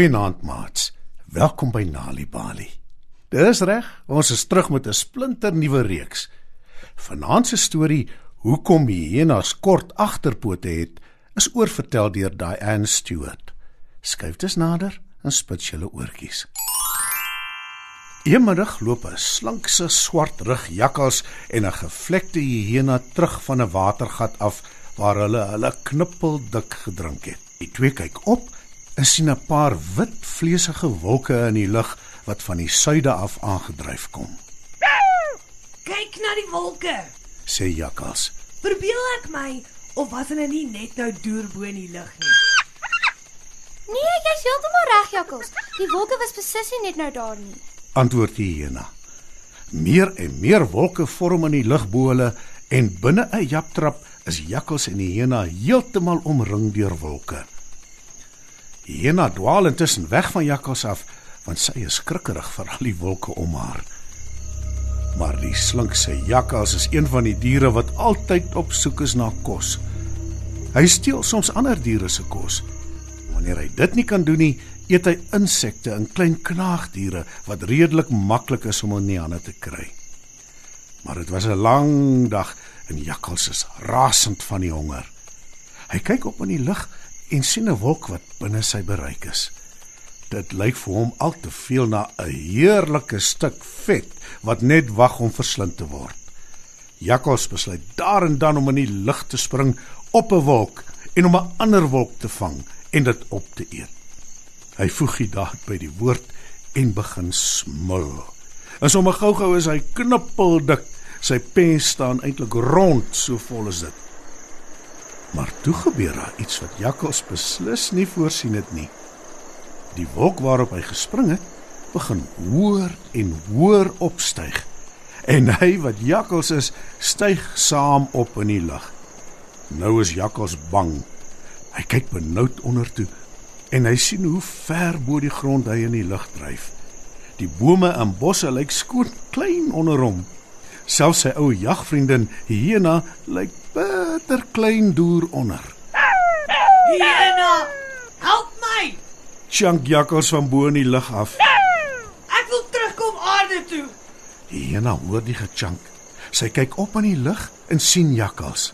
Goeienaand maats. Welkom by Nali Bali. Dis reg, ons is terug met 'n splinter nuwe reeks. Vanaand se storie, Hoekom hyenas kort agterpote het, is oorvertel deur Diane Stewart. Skuif dus nader en spits julle oortjies. Eenmiddag loop 'n slankse swartrug jakkals en 'n gevlekte hyena terug van 'n watergat af waar hulle hulle knippeldik gedrink het. Die twee kyk op en sien 'n paar wit vleesige wolke in die lug wat van die suide af aangedryf kom. Kyk na die wolke. Sê jakkals. Verbeel ek my of was hulle nie net nou deur bo in die lug nie? Nee, jy's heeltemal reg, Jakkals. Die wolke was beslis nie net nou daar nie. Antwoord die hyena. Meer en meer wolke vorm in die lug bo hulle en binne 'n japtrap is jakkals en die hyena heeltemal omring deur wolke. Hyena dwaal intussen weg van jakkals af want sy is skrikkerig vir al die wolke om haar. Maar die slinkse jakkals is een van die diere wat altyd op soek is na kos. Hy steel soms ander diere se kos. Wanneer hy dit nie kan doen nie, eet hy insekte en klein knaagdiere wat redelik maklik is om in die hande te kry. Maar dit was 'n lang dag en jakkals is rasend van die honger. Hy kyk op in die lug en sien 'n wolk wat binne sy bereik is. Dit lyk vir hom al te veel na 'n heerlike stuk vet wat net wag om verslind te word. Jakkals besluit daar en dan om in die lug te spring op 'n wolk en om 'n ander wolk te vang en dit op te eet. Hy voeg die daad by die woord en begin smil. En sommer gou-gou is hy knippeldik. Sy pens staan eintlik rond, so vol is dit. Maar toe gebeur daar iets wat Jakkals beslis nie voorsien het nie. Die wolk waarop hy gespring het, begin hoër en hoër opstyg. En hy wat Jakkals is, styg saam op in die lug. Nou is Jakkals bang. Hy kyk benoud onder toe en hy sien hoe ver bo die grond hy in die lug dryf. Die bome en bosse lyk skoon klein onder hom. Selfs sy ou jagvriendin Hyena lyk bitter klein deur onder. Hyena, help my. Chunk jakkals van bo in die lug af. Ek wil terugkom aarde toe. Hyena hoor die gechunk. Sy kyk op in die lug en sien jakkals.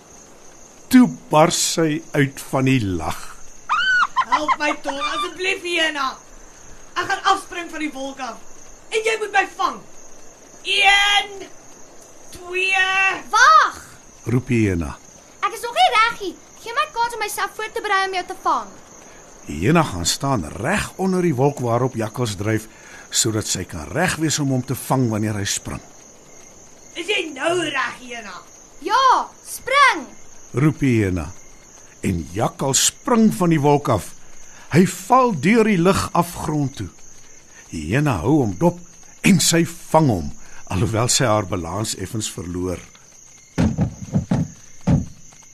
Toe bars sy uit van die lag. Help my tog asseblief Hyena. Ek gaan afspring van die wolk af. En jy moet my vang. 1 2 Wag! Roep Hyena. Ek is nog nie reg nie. Gee my kans om myself voor te berei om jou te vang. Hyena gaan staan reg onder die wolk waarop jakkals dryf sodat sy kan reg wees om hom te vang wanneer hy spring. Is jy nou reg Hyena? Ja, spring! Roep Hyena. En jakkals spring van die wolk af. Hy val deur die lug af grond toe. Hyena hou hom dop en sy vang hom alhoewel sy haar balans effens verloor.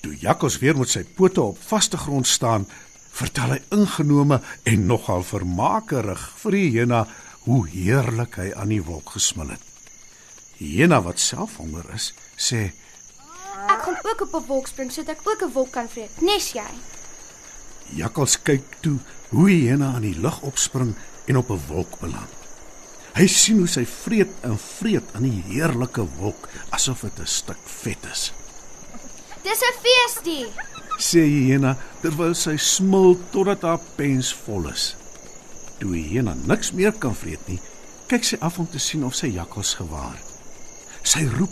Toe jakkals weer met sy pote op vaste grond staan, vertel hy ingenome en nogal vermakerig vir hyena hoe heerlik hy aan die wolk gesmil het. Hyena wat self honger is, sê: Ek gaan ook op 'n wolk spring sodat ek ook 'n wolk kan vreet. Nes jy? Jakkals kyk toe hoe hyena aan die lug opspring en op 'n wolk beland. Hy sien hoe sy vreet en vreet aan die heerlike wolk asof dit 'n stuk vet is. Dis 'n feestie. Sê hyena terwyl sy smil totdat haar pens vol is. Toe hyena niks meer kan vreet nie, kyk sy af om te sien of sy jakkals gewaar. Sy roep,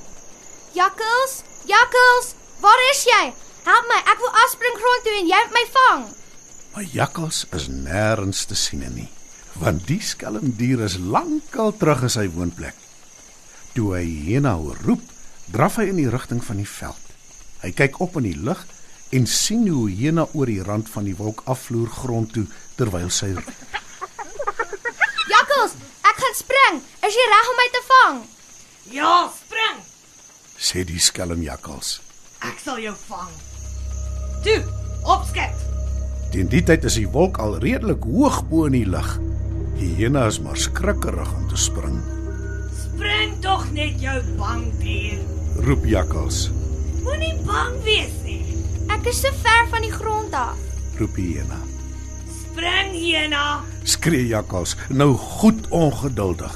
Jakkals, jakkals, waar is jy? Help my, ek wil afspring grond toe en jy moet my vang. maar jakkals is nêrens te sien nie, want die skelmdier is lankal terug in sy woonplek. Toe hy hyena hoor roep, draf hy in die rigting van die veld. Hy kyk op in die lug en sien hoe hyena oor die rand van die wolk afvloer grond toe terwyl sy roep. Jakkals, ek gaan spring. Is jy reg om my te vang? Ja, spring. sê die skelmjakkals. Ek sal jou vang. Toe, opskep. Teen die tyd is die wolk al redelik hoog bo in die lug. Die hyena is maar skrikkerig om te spring, Spring tog net jou bang dier. roep jakkals, Moenie bang wees nie. Ek is so ver van die grond af. roep die hyena. Spring in, Jena. Skree Jakkals, nou goed ongeduldig.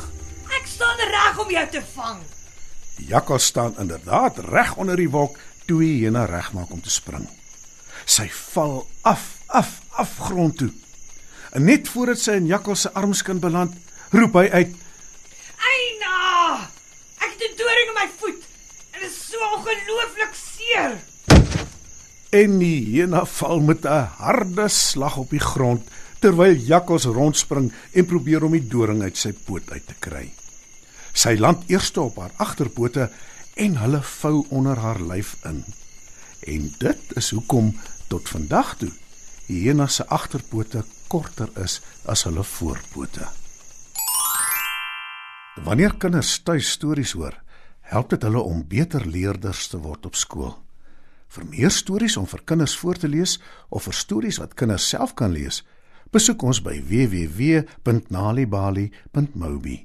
Ek staan reg om jou te vang. Die jakkals staan inderdaad reg onder die wolk toe die hyena regmaak om te spring. Sy val af, af, af grond toe. En net voordat sy in jakkals se armskin beland, roep hy uit: Eina! Ek het 'n doring in my voet. En dit is so ongelooflik seer. En die hyena val met 'n harde slag op die grond terwyl jakkals rondspring en probeer om die doring uit sy poot uit te kry. Sy land eers op haar agterpote en hulle vou onder haar lyf in. En dit is hoekom tot vandag toe hyena se agterpote korter is as hulle voorpote. Wanneer kinders tuis stories hoor, help dit hulle om beter leerders te word op skool. Vir meer stories om vir kinders voor te lees of vir stories wat kinders self kan lees, besoek ons by www.nalibali.mobi.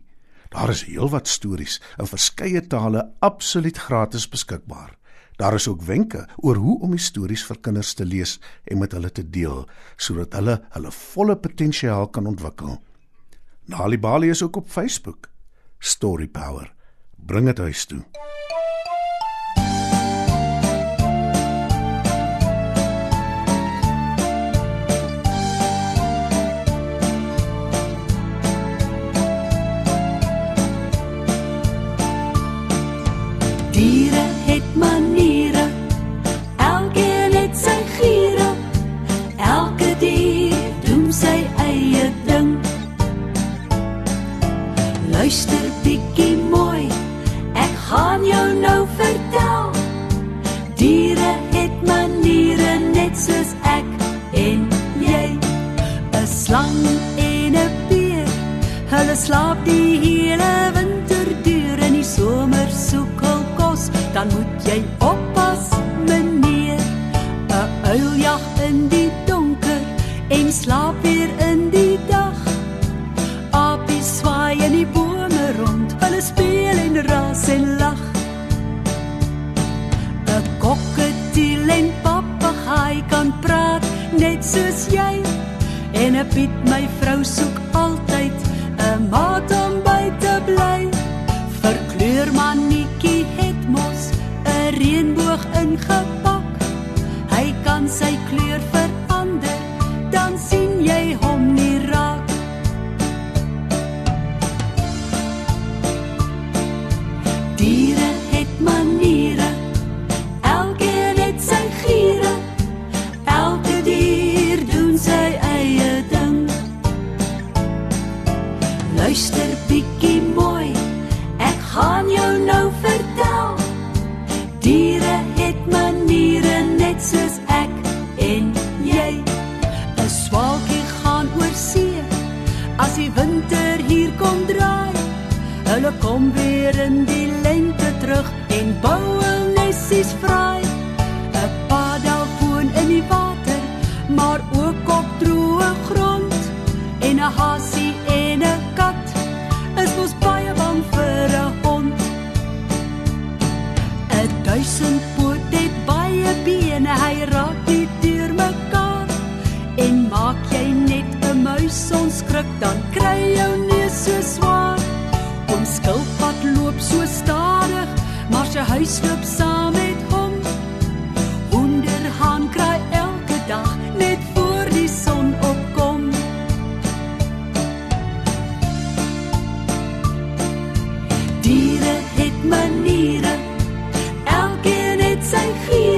Daar is heelwat stories in verskeie tale absoluut gratis beskikbaar. Daar is ook wenke oor hoe om stories vir kinders te lees en met hulle te deel sodat hulle hulle volle potensiaal kan ontwikkel. Nalibali is ook op Facebook. Story Power. Bring dit huis toe. Slaap die kom weer in die lente terug en bou hul nessies vry. 'n Paddelfoon in die water, maar ook op droë grond. En 'n hasie en 'n kat is mos baie bang vir 'n hond. 'n Duisendpoot het baie bene, hy raak nie deur mekaar. En maak jy net 'n muis onskrik, dan kry jou maar sy huis loop saam met hom. Hoenderhaan kry elke dag net voor die son opkom. Diere het maniere. Elkeen het sy giere.